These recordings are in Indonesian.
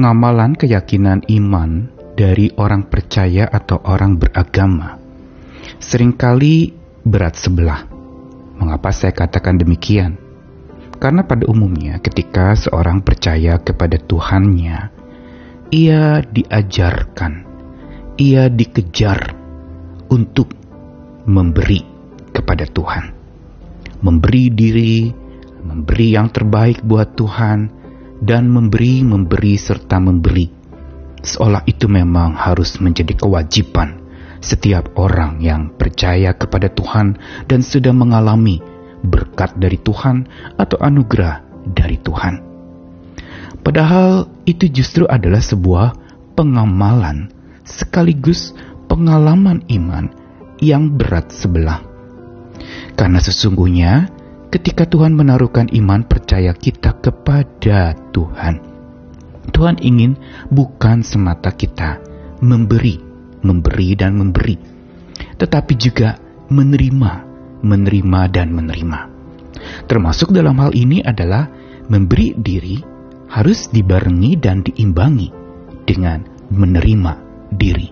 pengamalan keyakinan iman dari orang percaya atau orang beragama sering kali berat sebelah. Mengapa saya katakan demikian? Karena pada umumnya ketika seorang percaya kepada Tuhannya, ia diajarkan, ia dikejar untuk memberi kepada Tuhan. Memberi diri, memberi yang terbaik buat Tuhan, dan memberi, memberi, serta memberi. Seolah itu memang harus menjadi kewajiban setiap orang yang percaya kepada Tuhan dan sudah mengalami berkat dari Tuhan atau anugerah dari Tuhan. Padahal itu justru adalah sebuah pengamalan sekaligus pengalaman iman yang berat sebelah. Karena sesungguhnya ketika Tuhan menaruhkan iman percaya kita kepada Tuhan, Tuhan ingin bukan semata kita memberi, memberi dan memberi, tetapi juga menerima menerima dan menerima. Termasuk dalam hal ini adalah memberi diri harus dibarengi dan diimbangi dengan menerima diri.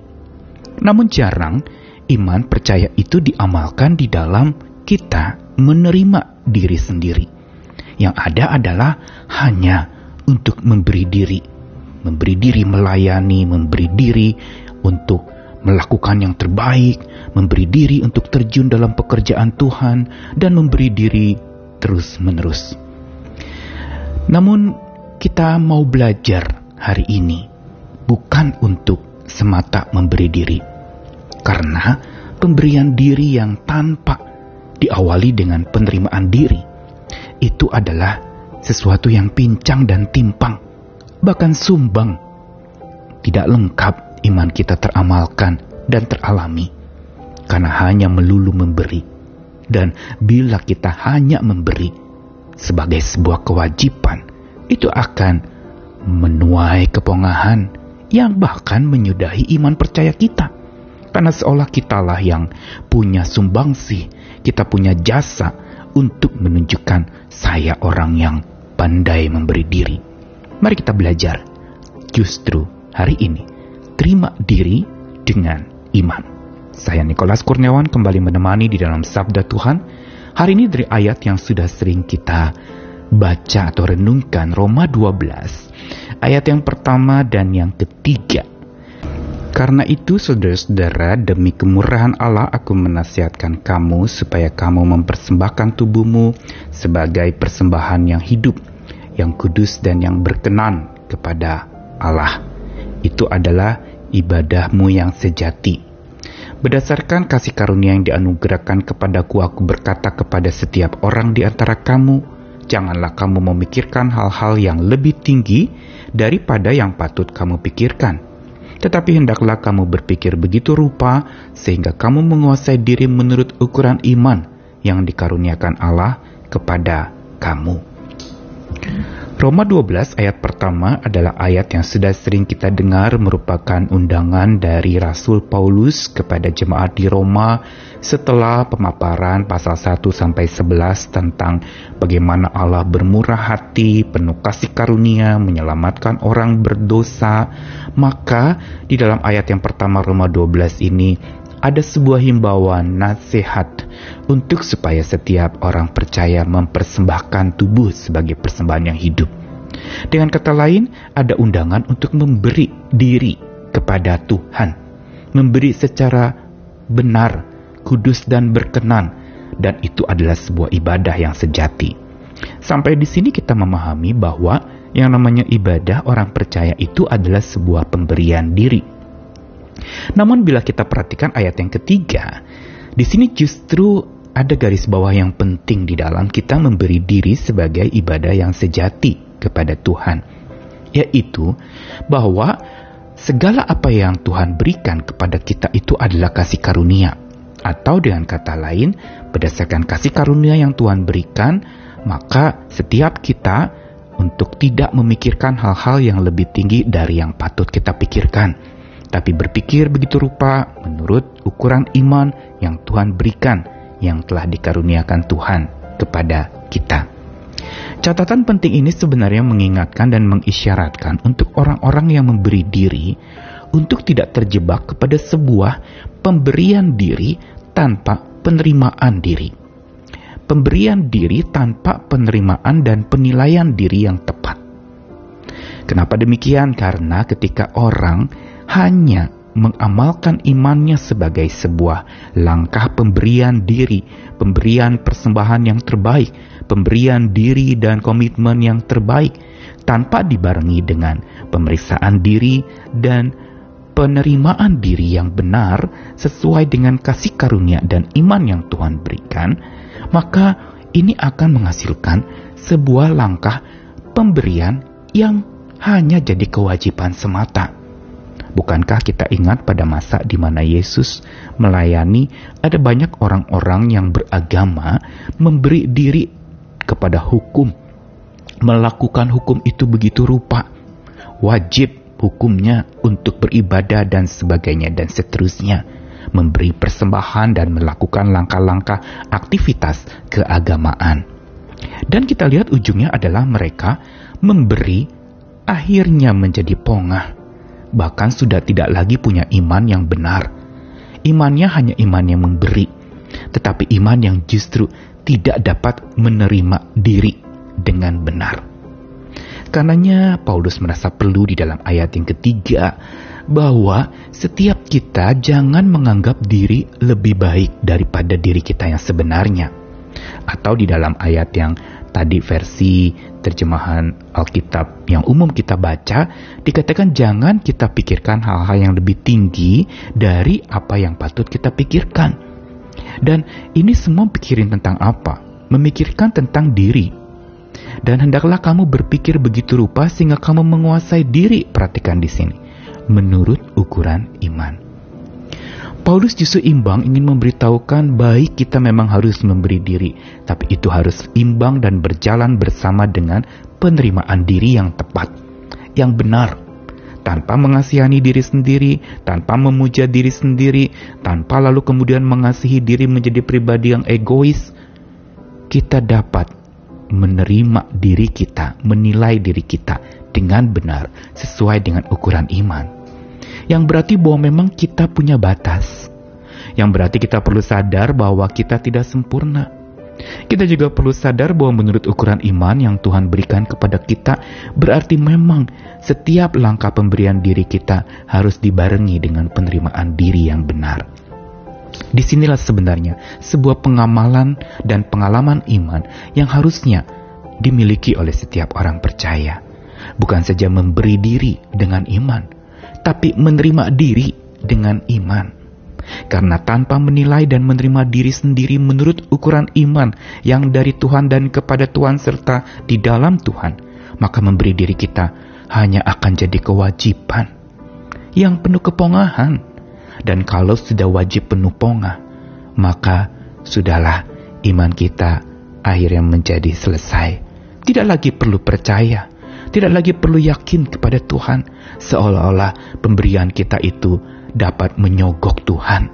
Namun jarang iman percaya itu diamalkan di dalam kita menerima diri sendiri. Yang ada adalah hanya untuk memberi diri, memberi diri melayani, memberi diri untuk melakukan yang terbaik, memberi diri untuk terjun dalam pekerjaan Tuhan, dan memberi diri terus-menerus. Namun, kita mau belajar hari ini bukan untuk semata memberi diri, karena pemberian diri yang tanpa diawali dengan penerimaan diri itu adalah sesuatu yang pincang dan timpang, bahkan sumbang, tidak lengkap iman kita teramalkan dan teralami karena hanya melulu memberi. Dan bila kita hanya memberi sebagai sebuah kewajiban, itu akan menuai kepongahan yang bahkan menyudahi iman percaya kita. Karena seolah kitalah yang punya sumbangsi, kita punya jasa untuk menunjukkan saya orang yang pandai memberi diri. Mari kita belajar justru hari ini terima diri dengan iman. Saya Nikolas Kurniawan kembali menemani di dalam Sabda Tuhan. Hari ini dari ayat yang sudah sering kita baca atau renungkan Roma 12 ayat yang pertama dan yang ketiga. Karena itu saudara-saudara demi kemurahan Allah aku menasihatkan kamu supaya kamu mempersembahkan tubuhmu sebagai persembahan yang hidup, yang kudus dan yang berkenan kepada Allah. Itu adalah ibadahmu yang sejati. Berdasarkan kasih karunia yang dianugerahkan kepadaku, aku berkata kepada setiap orang di antara kamu, janganlah kamu memikirkan hal-hal yang lebih tinggi daripada yang patut kamu pikirkan. Tetapi hendaklah kamu berpikir begitu rupa sehingga kamu menguasai diri menurut ukuran iman yang dikaruniakan Allah kepada kamu. Roma 12 ayat pertama adalah ayat yang sudah sering kita dengar merupakan undangan dari Rasul Paulus kepada jemaat di Roma setelah pemaparan pasal 1 sampai 11 tentang bagaimana Allah bermurah hati, penuh kasih karunia, menyelamatkan orang berdosa. Maka di dalam ayat yang pertama Roma 12 ini ada sebuah himbauan nasihat untuk supaya setiap orang percaya mempersembahkan tubuh sebagai persembahan yang hidup. Dengan kata lain, ada undangan untuk memberi diri kepada Tuhan, memberi secara benar, kudus dan berkenan, dan itu adalah sebuah ibadah yang sejati. Sampai di sini kita memahami bahwa yang namanya ibadah orang percaya itu adalah sebuah pemberian diri namun bila kita perhatikan ayat yang ketiga, di sini justru ada garis bawah yang penting di dalam kita memberi diri sebagai ibadah yang sejati kepada Tuhan, yaitu bahwa segala apa yang Tuhan berikan kepada kita itu adalah kasih karunia, atau dengan kata lain, berdasarkan kasih karunia yang Tuhan berikan, maka setiap kita untuk tidak memikirkan hal-hal yang lebih tinggi dari yang patut kita pikirkan tapi berpikir begitu rupa menurut ukuran iman yang Tuhan berikan, yang telah dikaruniakan Tuhan kepada kita. Catatan penting ini sebenarnya mengingatkan dan mengisyaratkan untuk orang-orang yang memberi diri untuk tidak terjebak kepada sebuah pemberian diri tanpa penerimaan diri. Pemberian diri tanpa penerimaan dan penilaian diri yang tepat. Kenapa demikian? Karena ketika orang hanya mengamalkan imannya sebagai sebuah langkah pemberian diri, pemberian persembahan yang terbaik, pemberian diri dan komitmen yang terbaik, tanpa dibarengi dengan pemeriksaan diri dan penerimaan diri yang benar sesuai dengan kasih karunia dan iman yang Tuhan berikan, maka ini akan menghasilkan sebuah langkah pemberian yang hanya jadi kewajiban semata. Bukankah kita ingat pada masa di mana Yesus melayani, ada banyak orang-orang yang beragama memberi diri kepada hukum, melakukan hukum itu begitu rupa, wajib hukumnya untuk beribadah dan sebagainya dan seterusnya memberi persembahan dan melakukan langkah-langkah aktivitas keagamaan. Dan kita lihat ujungnya adalah mereka memberi akhirnya menjadi pongah. Bahkan sudah tidak lagi punya iman yang benar. Imannya hanya iman yang memberi, tetapi iman yang justru tidak dapat menerima diri dengan benar. Karenanya Paulus merasa perlu di dalam ayat yang ketiga bahwa setiap kita jangan menganggap diri lebih baik daripada diri kita yang sebenarnya. Atau di dalam ayat yang tadi versi terjemahan Alkitab yang umum kita baca, dikatakan jangan kita pikirkan hal-hal yang lebih tinggi dari apa yang patut kita pikirkan. Dan ini semua pikirin tentang apa? Memikirkan tentang diri, dan hendaklah kamu berpikir begitu rupa sehingga kamu menguasai diri. Perhatikan di sini, menurut ukuran iman. Paulus justru imbang ingin memberitahukan baik kita memang harus memberi diri, tapi itu harus imbang dan berjalan bersama dengan penerimaan diri yang tepat, yang benar, tanpa mengasihani diri sendiri, tanpa memuja diri sendiri, tanpa lalu kemudian mengasihi diri menjadi pribadi yang egois. Kita dapat menerima diri kita, menilai diri kita dengan benar sesuai dengan ukuran iman. Yang berarti bahwa memang kita punya batas. Yang berarti kita perlu sadar bahwa kita tidak sempurna. Kita juga perlu sadar bahwa menurut ukuran iman yang Tuhan berikan kepada kita, berarti memang setiap langkah pemberian diri kita harus dibarengi dengan penerimaan diri yang benar. Di sinilah sebenarnya sebuah pengamalan dan pengalaman iman yang harusnya dimiliki oleh setiap orang percaya. Bukan saja memberi diri dengan iman, tapi menerima diri dengan iman. Karena tanpa menilai dan menerima diri sendiri menurut ukuran iman yang dari Tuhan dan kepada Tuhan serta di dalam Tuhan, maka memberi diri kita hanya akan jadi kewajiban yang penuh kepongahan dan kalau sudah wajib penuh pongah, maka sudahlah iman kita akhirnya menjadi selesai. Tidak lagi perlu percaya, tidak lagi perlu yakin kepada Tuhan, seolah-olah pemberian kita itu dapat menyogok Tuhan.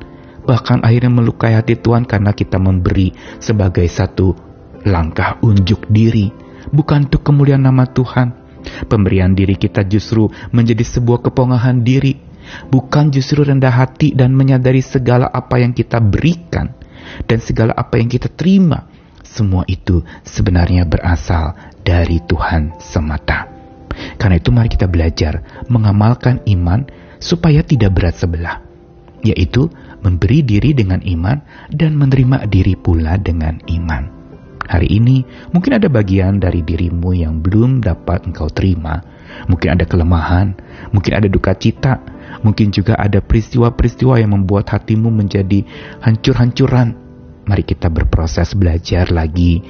Bahkan akhirnya melukai hati Tuhan karena kita memberi sebagai satu langkah unjuk diri, bukan untuk kemuliaan nama Tuhan. Pemberian diri kita justru menjadi sebuah kepongahan diri, bukan justru rendah hati dan menyadari segala apa yang kita berikan dan segala apa yang kita terima. Semua itu sebenarnya berasal dari Tuhan semata. Karena itu mari kita belajar mengamalkan iman supaya tidak berat sebelah, yaitu memberi diri dengan iman dan menerima diri pula dengan iman. Hari ini mungkin ada bagian dari dirimu yang belum dapat engkau terima. Mungkin ada kelemahan, mungkin ada duka cita, Mungkin juga ada peristiwa-peristiwa yang membuat hatimu menjadi hancur-hancuran. Mari kita berproses belajar lagi,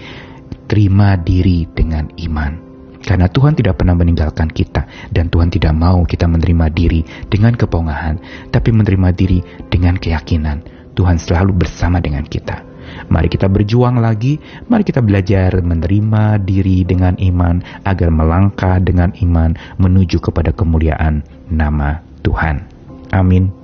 terima diri dengan iman. Karena Tuhan tidak pernah meninggalkan kita dan Tuhan tidak mau kita menerima diri dengan kepongahan, tapi menerima diri dengan keyakinan. Tuhan selalu bersama dengan kita. Mari kita berjuang lagi, mari kita belajar menerima diri dengan iman agar melangkah dengan iman menuju kepada kemuliaan nama Tuhan. Amin.